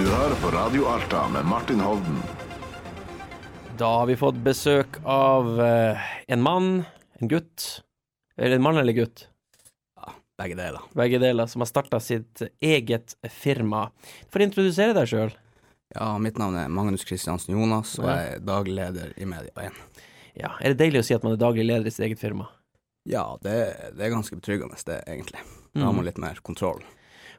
Du hører på Radio Alta med Martin Hovden. Da har vi fått besøk av eh, en mann, en gutt. Eller en mann eller gutt? Ja, Begge deler. Begge deler, som har starta sitt eget firma. For å introdusere deg sjøl. Ja, mitt navn er Magnus Kristiansen Jonas, og jeg er daglig leder i Media1. Ja, er det deilig å si at man er daglig leder i sitt eget firma? Ja, det, det er ganske betryggende, det, egentlig. Da Mm. har man litt mer kontroll.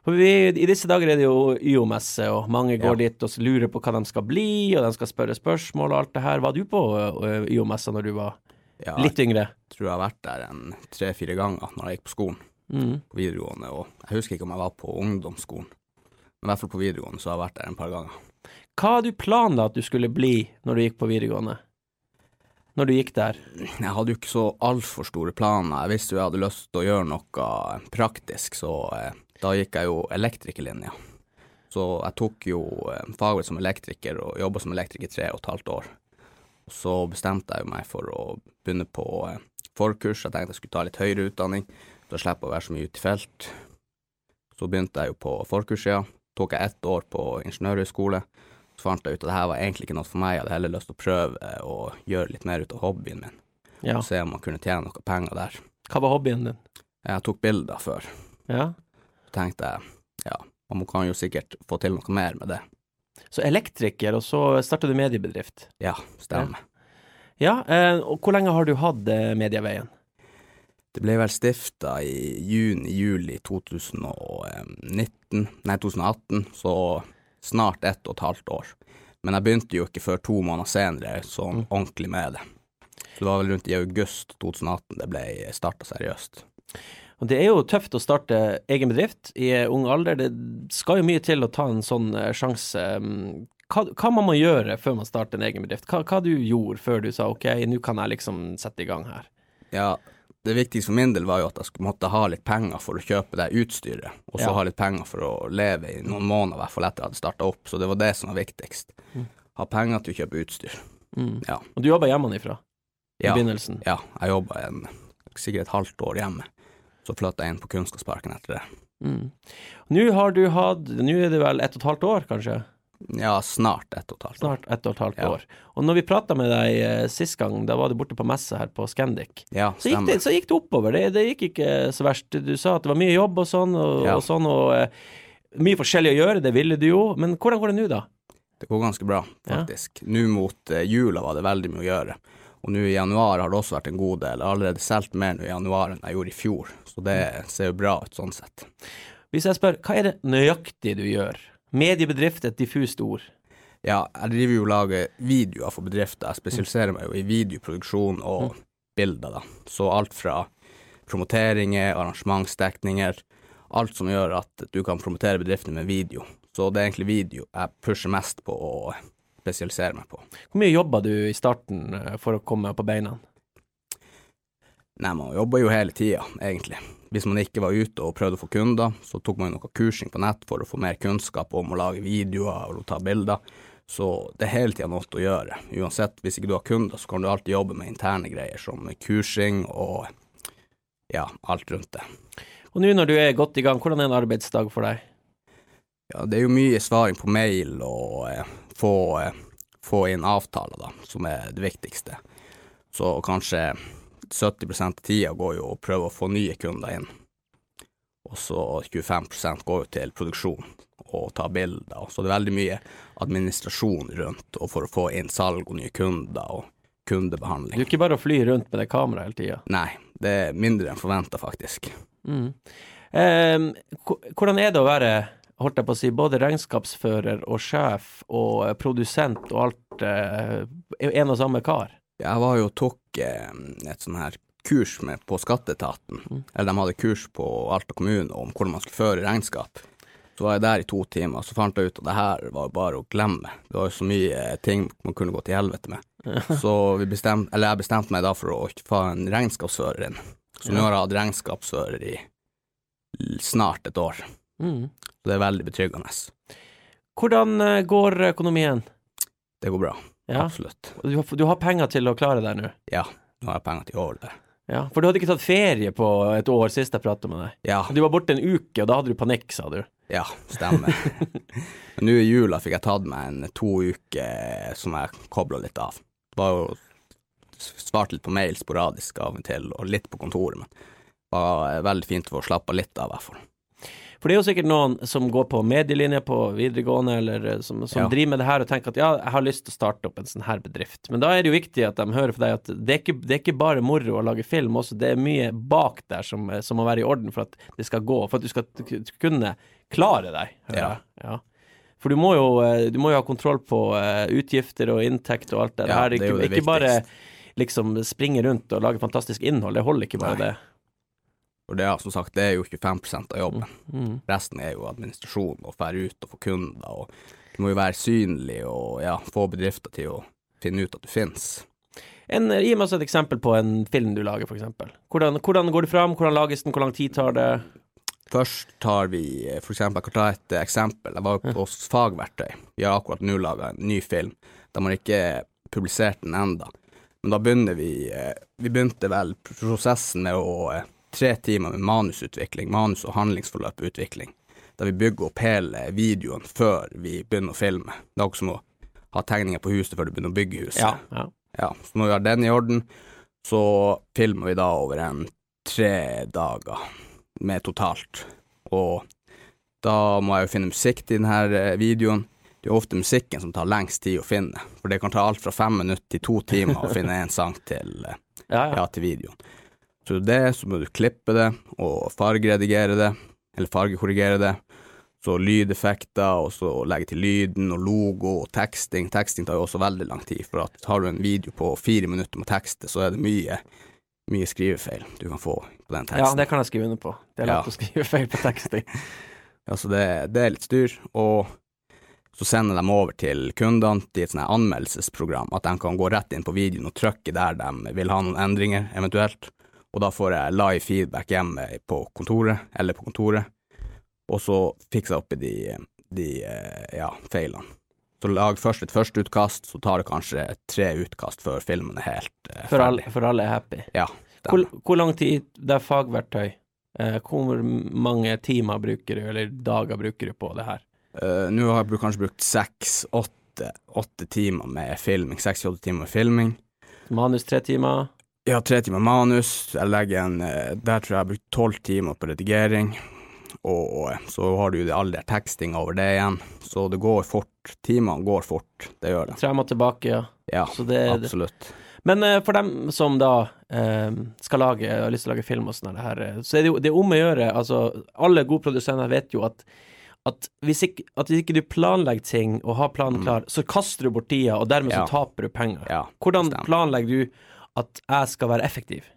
For vi, I disse dager er det jo YO-messe, og mange går Ja. dit og lurer på hva de skal bli, og de skal spørre spørsmål og alt det her. Var du på ø, YO-messa når du var Ja, litt yngre? Jeg tror jeg har vært der en tre-fire ganger når jeg gikk på skolen, Mm. på videregående, og jeg husker ikke om jeg var på ungdomsskolen. Men i hvert fall på videregående så har jeg vært der en par ganger. Hva hadde du planla at du skulle bli når du gikk på videregående? Når du gikk der? Jeg hadde jo ikke så altfor store planer. Jeg visste jo jeg hadde lyst til å gjøre noe praktisk, så eh, da gikk jeg jo elektrikerlinja. Så jeg tok jo eh, fagbrev som elektriker og jobba som elektriker i tre og et halvt år. Så bestemte jeg meg for å begynne på eh, forkurs. Jeg tenkte jeg skulle ta litt høyere utdanning, da slipper jeg å være så mye ute i felt. Så begynte jeg jo på forkurssida. Tok jeg ett år på ingeniørhøgskole. Så fant jeg ut at det her var egentlig ikke noe for meg. Jeg hadde heller lyst til å prøve å gjøre litt mer ut av hobbyen min Ja. og se om man kunne tjene noe penger der. Hva var hobbyen din? Jeg tok bilder før, Ja. Tenkte jeg ja, man kan jo sikkert få til noe mer med det. Så elektriker, og så starta du mediebedrift. Ja, stemmer. Ja, eh, og hvor lenge har du hatt eh, Medieveien? Det ble vel stifta i juni-juli 2019, nei 2018, så snart ett og et halvt år. Men jeg begynte jo ikke før to måneder senere sånn ordentlig med det. Så det var vel rundt i august 2018 det ble starta seriøst. Og det er jo tøft å starte egen bedrift i ung alder. Det skal jo mye til å ta en sånn eh, sjanse. Mm, Hva, hva må man gjøre før man starter en egen bedrift? Hva, hva du gjorde før du sa ok, nå kan jeg liksom sette i gang her? Ja, det viktigste for min del var jo at jeg skulle måtte ha litt penger for å kjøpe det utstyret, og så Ja. ha litt penger for å leve i noen måneder, i hvert fall etter at jeg hadde starta opp. Så det var det som var viktigst. Ha penger til å kjøpe utstyr. Mm. Ja. Og du jobba hjemmefra i Ja, begynnelsen? ja jeg jobba sikkert et halvt år hjemme. Så flytta jeg inn på Kunnskapsparken etter det. Mm. Nå har du hatt Nå er det vel ett og et halvt år, kanskje? Ja, snart ett og et halvt år. Snart ett og et halvt Ja. år. Og når vi prata med deg eh, sist gang, da var du borte på messe her på Scandic. Ja, Så gikk, det, så gikk det oppover. Det, det gikk ikke så verst. Du sa at det var mye jobb og sånn, og, Ja. og sånn, og eh, mye forskjellig å gjøre, det ville du jo. Men hvordan går det nå, da? Det går ganske bra, Ja. faktisk. Nå mot eh, jula var det veldig mye å gjøre. Og nå i januar har det også vært en god del. Jeg har allerede solgt mer nå i januar enn jeg gjorde i fjor, så det ser jo bra ut sånn sett. Hvis jeg spør, hva er det nøyaktig du gjør? Mediebedrift, et diffust ord. Ja, jeg driver jo og lager videoer for bedrifter. Jeg spesialiserer meg jo i videoproduksjon og bilder, da. Så alt fra promoteringer, arrangementsdekninger, alt som gjør at du kan promotere bedriften med video. Så det er egentlig video jeg pusher mest på å spesialisere meg på. Hvor mye jobba du i starten eh, for å komme på beina? Nei, man jobber jo hele tida, egentlig. Hvis man ikke var ute og prøvde å få kunder, så tok man jo noe kursing på nett for å få mer kunnskap om å lage videoer og ta bilder. Så det er hele tida noe å gjøre. Uansett, hvis ikke du har kunder, så kan du alltid jobbe med interne greier som kursing og ja, alt rundt det. Og nå når du er godt i gang, hvordan er en arbeidsdag for deg? Ja, det er jo mye svaring på mail og eh, få, eh, få inn avtaler, da, som er det viktigste. Så kanskje 70 av tida går jo å prøve å få nye kunder inn. Og så 25% går jo til produksjon og ta bilder. Så det er veldig mye administrasjon rundt og for å få inn salg og nye kunder og Du Det er ikke bare å fly rundt med det kameraet hele tida. Nei, det er mindre enn forventa, faktisk. Mm. Eh, hvordan er det å være holdt jeg på å si, både regnskapsfører og sjef og eh, produsent og alt eh, en og samme kar? Jeg var jo og tok eh, et sånn her kurs med, på Skatteetaten. Eller de hadde kurs på Alta kommune om hvordan man skulle føre regnskap. Så var jeg der i to timer, og så fant jeg ut at det her var bare å glemme. Det var jo så mye eh, ting man kunne gå til helvete med. Så vi bestemte, eller jeg bestemte meg da for å få en regnskapsfører inn. Så nå har jeg hatt regnskapsfører i snart et år. Mm. Så det er veldig betryggende. Hvordan eh, går økonomien? Det går bra. Ja. Absolutt. Du har, du har penger til å klare deg nå? Ja, nå har jeg penger til å holde det. Ja, for du hadde ikke tatt ferie på et år sist jeg pratet med deg. Ja, Du var borte en uke, og da hadde du panikk, sa du. Ja, stemmer. Men nå i jula fikk jeg tatt meg en to uker som jeg kobla litt av. Var jo svart litt på mail sporadisk av og til, og litt på kontoret, men det var veldig fint å få slappe litt av, i hvert fall. For det er jo sikkert noen som går på medielinje på videregående, eller eh, som, som Ja. driver med det her og tenker at ja, jeg har lyst til å starte opp en sånn her bedrift. Men da er det jo viktig at de hører fra deg at det er ikke, det er ikke bare moro å lage film, også det er mye bak der som, eh, som må være i orden for at det skal gå, for at du skal kunne klare deg. Ja. ja. For du må jo, eh, du må jo ha kontroll på utgifter og inntekt og alt det Ja, det er Ikke, jo det ikke bare liksom springe rundt og lage fantastisk innhold, det holder ikke bare Nei. det. For det, som sagt, det er jo 25% av jobben. Mm. Resten er jo administrasjon og fære ut og få kunder, og du må jo være synlig og ja, få bedrifter til å finne ut at du finnes. En, gi meg også et eksempel på en film du lager, eksempel. Hvordan, hvordan går det fram, hvordan lages den, hvor lang tid tar det? Først tar vi for eksempel, jeg kan ta et eksempel. Jeg var på hos Fagverktøy. Vi har akkurat nå laga en ny film. De har ikke publisert den enda. Men da begynner vi eh, Vi begynte vel prosessen med å eh, tre timer med manusutvikling, manus- og handlingsforløputvikling. Der vi bygger opp hele videoen før vi begynner å filme. Det er også som å ha tegninger på huset før du begynner å bygge huset. Ja. ja. Ja, så når vi har den i orden, så filmer vi da over en tre dager med totalt. Og da må jeg jo finne musikk til denne eh, videoen. Det er ofte musikken som tar lengst tid å finne, for det kan ta alt fra fem minutter til to timer å finne en sang til, eh, ja, til videoen. Så det, så må du klippe det, og fargeredigere det, eller fargekorrigere det. Så lydeffekter, og så legge til lyden og logo og teksting. Teksting tar jo også veldig lang tid, for at har du en video på fire minutter med tekste, så er det mye, mye skrivefeil du kan få på den teksten. ja, det kan jeg skrive under på. Det er lett Ja. å skrive feil på teksting. Ja, så det, det er litt styr, og så sender de over til kundene til et sånt anmeldelsesprogram, at de kan gå rett inn på videoen og trykke der de vil ha noen endringer, eventuelt. Og da får jeg live feedback hjemme på kontoret, eller på kontoret, og så fikser jeg opp i de, de eh, ja, feilene. Så lag først et førsteutkast, så tar det kanskje tre utkast før filmen er helt eh, For alle, for alle er happy. Ja, Hvor, hvor lang tid det er fagverktøy? Eh, hvor mange timer bruker du, eller dager bruker du på det her? Eh, Nå har jeg kanskje brukt seks, åtte, åtte timer med filming, seks-åtte timer med filming. Manus tre timer? Jeg har tre timer manus, jeg legger en eh, Der tror jeg jeg har brukt tolv timer på redigering. Og eh, så har du jo all den teksting over det igjen. Så det går fort. Timene går fort, det gjør det. Tre og tilbake, ja. Ja, Så det, absolutt. Men eh, for dem som da eh, skal lage, har lyst til å lage film og sånn her, så er det jo det er om å gjøre Altså, alle gode produsenter vet jo at at hvis, ikke, at hvis ikke du planlegger ting og har planen klar, så kaster du bort tida, og dermed Mm. Ja. så taper du penger. Ja, Hvordan planlegger du at jeg skal være effektiv?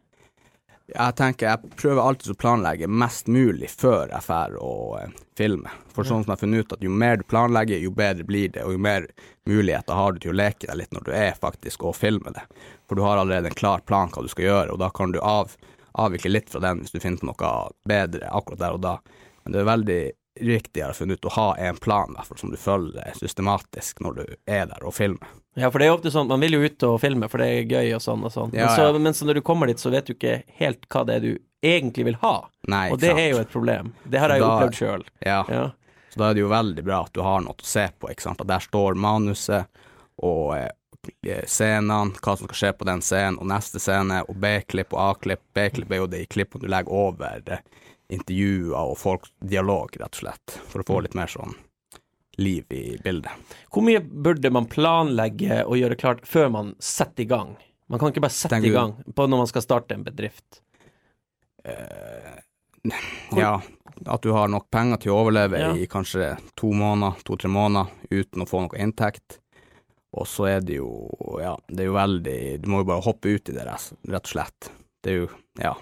Jeg tenker jeg prøver alltid å planlegge mest mulig før jeg drar og eh, filmer. For sånn som jeg har funnet ut at jo mer du planlegger, jo bedre blir det, og jo mer muligheter har du til å leke deg litt når du er faktisk og filmer det. For du har allerede en klar plan hva du skal gjøre, og da kan du av, avvike litt fra den hvis du finner på noe bedre akkurat der og da. Men det er veldig riktig, jeg har funnet ut, å ha en plan, derfor, som du følger systematisk når du er der og filmer. Ja, for det er jo ofte sånn, man vil jo ut og filme, for det er gøy og sånn og sånn. Ja, men, så, ja. men så når du kommer dit, så vet du ikke helt hva det er du egentlig vil ha. Nei, Og det sant? er jo et problem. Det har jeg jo Da- opplevd sjøl. Ja. Ja. Så da er det jo veldig bra at du har noe å se på, ikke sant. At der står manuset og eh, scenene, hva som skal skje på den scenen, og neste scene, og B-klipp og A-klipp. B-klipp er jo de klippene du legger over eh, intervjuer og folk, dialog, rett og slett, for å få litt mer sånn liv i bildet. Hvor mye burde man planlegge og gjøre klart før man setter i gang? Man kan ikke bare sette Tenker i gang på når man skal starte en bedrift. Ja, at du har nok penger til å overleve Ja. i kanskje to måneder, to-tre måneder, uten å få noe inntekt. Og så er det jo, ja, det er jo veldig Du må jo bare hoppe ut i det, rett og slett. Det er jo, ja.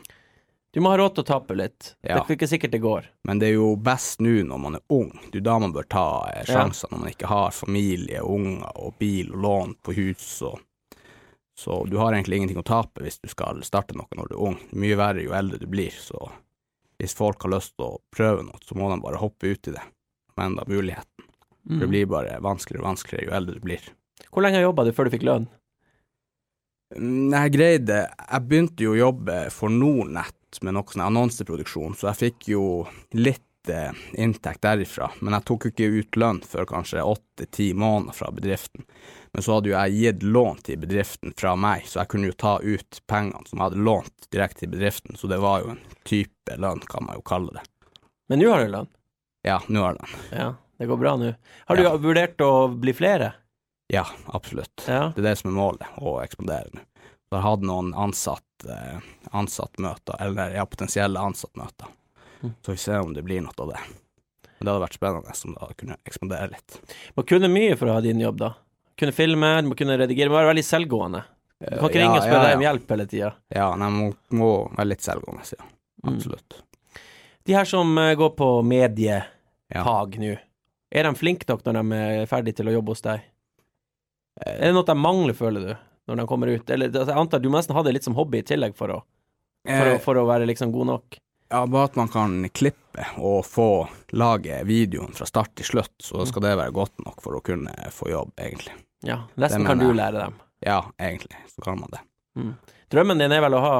Du må ha råd til å tape litt. Ja. Det er ikke sikkert det går. Men det er jo best nå når man er ung. Det er da man bør ta eh, Ja. sjanser, når man ikke har familie, unger og bil og lån på hus og Så du har egentlig ingenting å tape hvis du skal starte noe når du er ung. Mye verre jo eldre du blir, så hvis folk har lyst til å prøve noe, så må de bare hoppe ut i det. Men da muligheten. For det Mm. blir bare vanskeligere og vanskeligere jo eldre du blir. Hvor lenge jobba du før du fikk lønn? Mm, Jeg greide Jeg begynte jo å jobbe for Nordnett med noe sånn annonseproduksjon, så jeg fikk jo litt eh, inntekt derifra, men jeg tok jo ikke ut lønn før kanskje åtte-ti måneder fra bedriften. Men så hadde jo jeg gitt lån til bedriften fra meg, så jeg kunne jo ta ut pengene som jeg hadde lånt direkte til bedriften, så det var jo en type lønn, kan man jo kalle det. Men nå har du lønn? Ja, nå har den. Ja, det går bra nå. Har du Ja. vurdert å bli flere? Ja, absolutt. Ja. Det er det som er målet, å ekspandere nå. Så hatt noen ansatt, eh, ansattmøter, eller ja, potensielle ansattmøter. Mm. Så vi ser om det blir noe av det. Men det hadde vært spennende om det hadde kunnet ekspandere litt. Må kunne mye for å ha din jobb, da. Kunne filme, du må kunne redigere, du må være veldig selvgående. Du kan ikke Ja, ringe og spørre ja, deg om hjelp hele tida. Ja, nei, man må, være litt selvgående, ja. Mm. Absolutt. De her som eh, går på mediefag Ja. nå, er de flinke nok når de er ferdige til å jobbe hos deg? Eh, Er det noe de mangler, føler du, når de kommer ut? Eller altså, jeg antar du må nesten ha det litt som hobby i tillegg for å, for å, Eh, for å være liksom god nok. Ja, bare at man kan klippe og få lage videoen fra start til slutt, Mm. så skal det være godt nok for å kunne få jobb, egentlig. Ja, resten kan du lære dem. Ja, egentlig, så kan man det. Drømmen din er vel å ha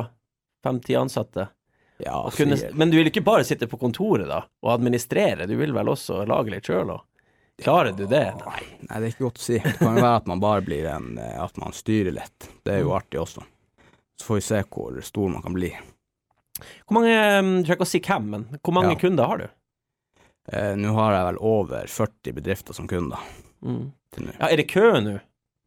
fem-ti ansatte? Ja, kunne, men du vil ikke bare sitte på kontoret da, og administrere, du vil vel også lage litt sjøl òg? Klarer du det? Nei. Nei, det er ikke godt å si. Det kan jo være at man bare blir en eh, At man styrer litt. Det er jo Mm. artig også. Så får vi se hvor stor man kan bli. Hvor mange, du trenger ikke å si hvem, men hvor mange Ja. kunder har du? Eh, nå har jeg vel over 40 bedrifter som kunder Mm. Ja, er det kø nå?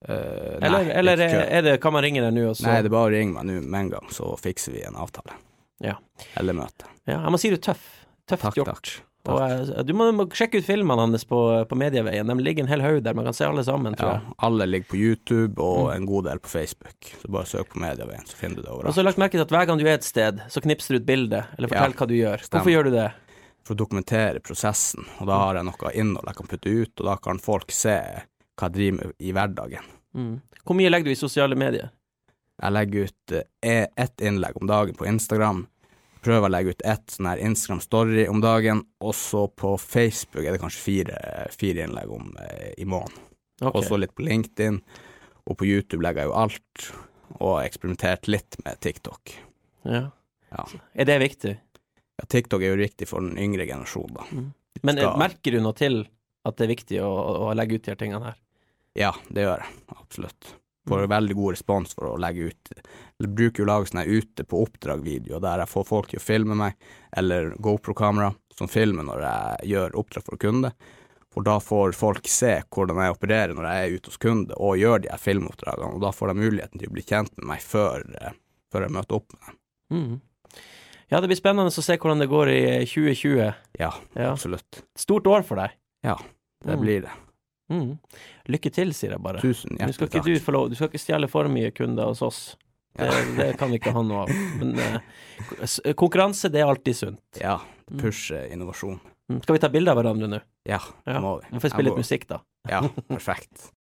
Eh, Eller, nei, eller det er er det, kan man ringe deg nå Nei, det er bare å ringe meg nå med en gang, så fikser vi en avtale. Ja. Eller møte. Ja, jeg må si du er tøff. Tøft Takk, gjort. takk. Og eh, du må, må sjekke ut filmene hans på, på Medieveien. De ligger en hel haug der, man kan se alle sammen, tror Ja, alle ligger på YouTube og Mm. en god del på Facebook. Så bare søk på Medieveien, så finner du det Og så lagt merke til at hver gang du er et sted, så knipser du ut bilde, eller fortell Ja, hva du gjør. stemmer. Hvorfor gjør du det? For å dokumentere prosessen, og da har jeg noe innhold jeg kan putte ut, og da kan folk se hva jeg driver med i hverdagen. Mm. Hvor mye legger du i sosiale medier? Jeg legger ut eh, ett innlegg om dagen på Instagram. Prøver å legge ut ett sånn her Instagram-story om dagen, og så på Facebook er det kanskje fire, fire innlegg om eh, i måneden. Okay. Og så litt på LinkedIn, og på YouTube legger jeg jo alt, og har eksperimentert litt med TikTok. Ja. Ja. Er det viktig? Ja, TikTok er jo riktig for den yngre generasjonen, da. Men eh, Skal- merker du noe til at det er viktig å, å legge ut de her tingene her? Ja, det gjør jeg. Absolutt. Får veldig god respons for å legge ut Jeg bruker jo å lage sånne ute på oppdrag-videoer der jeg får folk til å filme meg, eller GoPro-kamera som filmer når jeg gjør oppdrag for kunde. For da får folk se hvordan jeg opererer når jeg er ute hos kunde og gjør de her filmoppdragene, og da får de muligheten til å bli kjent med meg før, eh, før jeg møter opp med dem. Mm. Ja, det blir spennende å se hvordan det går i eh, 2020. Ja, Ja. absolutt. Stort år for deg. Ja, det Mm. blir det. Mm. Lykke til, sier jeg bare. Tusen skal hjertelig ikke takk. du lov, du skal ikke stjele for mye kunder hos oss. Det, det kan vi ikke ha noe av. Men eh, konkurranse, det er alltid sunt. Ja, Mm. pushe innovasjon. Mm. Skal vi ta bilde av hverandre nå? Ja, det må vi. Vi får spille litt musikk, da. Ja, perfekt.